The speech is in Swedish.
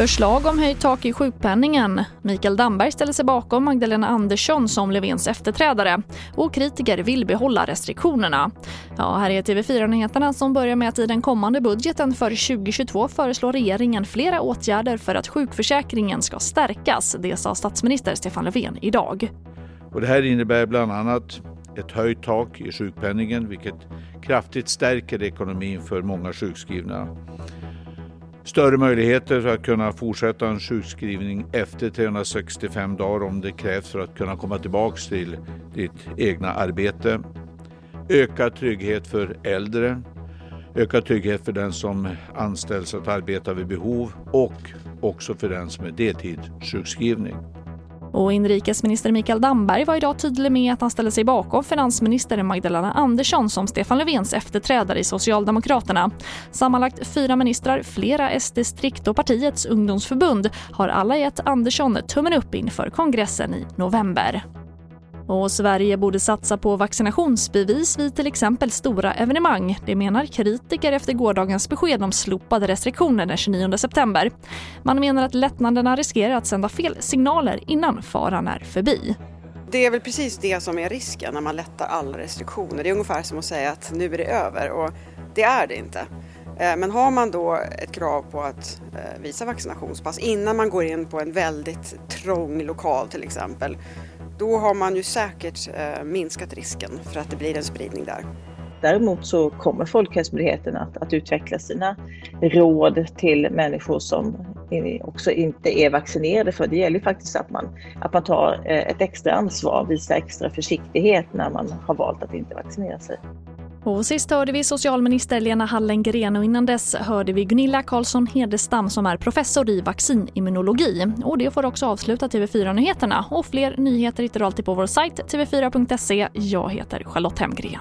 Förslag om höjt tak i sjukpenningen. Mikael Damberg ställer sig bakom Magdalena Andersson som Löfvens efterträdare och kritiker vill behålla restriktionerna. Ja, här är TV4-nyheterna som börjar med att i den kommande budgeten för 2022 föreslår regeringen flera åtgärder för att sjukförsäkringen ska stärkas. Det sa statsminister Stefan Löfven idag. Och det här innebär bland annat ett höjt tak i sjukpenningen vilket kraftigt stärker ekonomin för många sjukskrivna större möjligheter att kunna fortsätta en sjukskrivning efter 365 dagar om det krävs för att kunna komma tillbaka till ditt egna arbete. Ökad trygghet för äldre, ökad trygghet för den som anställs att arbeta vid behov och också för den som är deltidssjukskrivning. Och inrikesminister Mikael Damberg var idag tydlig med att han ställer sig bakom finansminister Magdalena Andersson som Stefan Löfvens efterträdare i Socialdemokraterna. Sammanlagt fyra ministrar, flera SD-distrikt och partiets ungdomsförbund har alla gett Andersson tummen upp inför kongressen i november. Och Sverige borde satsa på vaccinationsbevis vid till exempel stora evenemang. Det menar kritiker efter gårdagens besked om slopade restriktioner den 29 september. Man menar att lättnaderna riskerar att sända fel signaler innan faran är förbi. Det är väl precis det som är risken när man lättar alla restriktioner. Det är ungefär som att säga att nu är det över och det är det inte. Eh, men har man då ett krav på att eh, visa vaccinationspass innan man går in på en väldigt trång lokal till exempel då har man ju säkert eh, minskat risken för att det blir en spridning där. Däremot så kommer Folkhälsomyndigheten att, att utveckla sina råd till människor som också inte är vaccinerade. För det gäller faktiskt att man, att man tar eh, ett extra ansvar, visar extra försiktighet när man har valt att inte vaccinera sig. Och sist hörde vi socialminister Lena Hallengren och innan dess hörde vi Gunilla Karlsson Hedestam som är professor i vaccinimmunologi. Och det får också avsluta TV4-nyheterna. Och fler nyheter hittar du alltid på vår sajt tv4.se. Jag heter Charlotte Hemgren.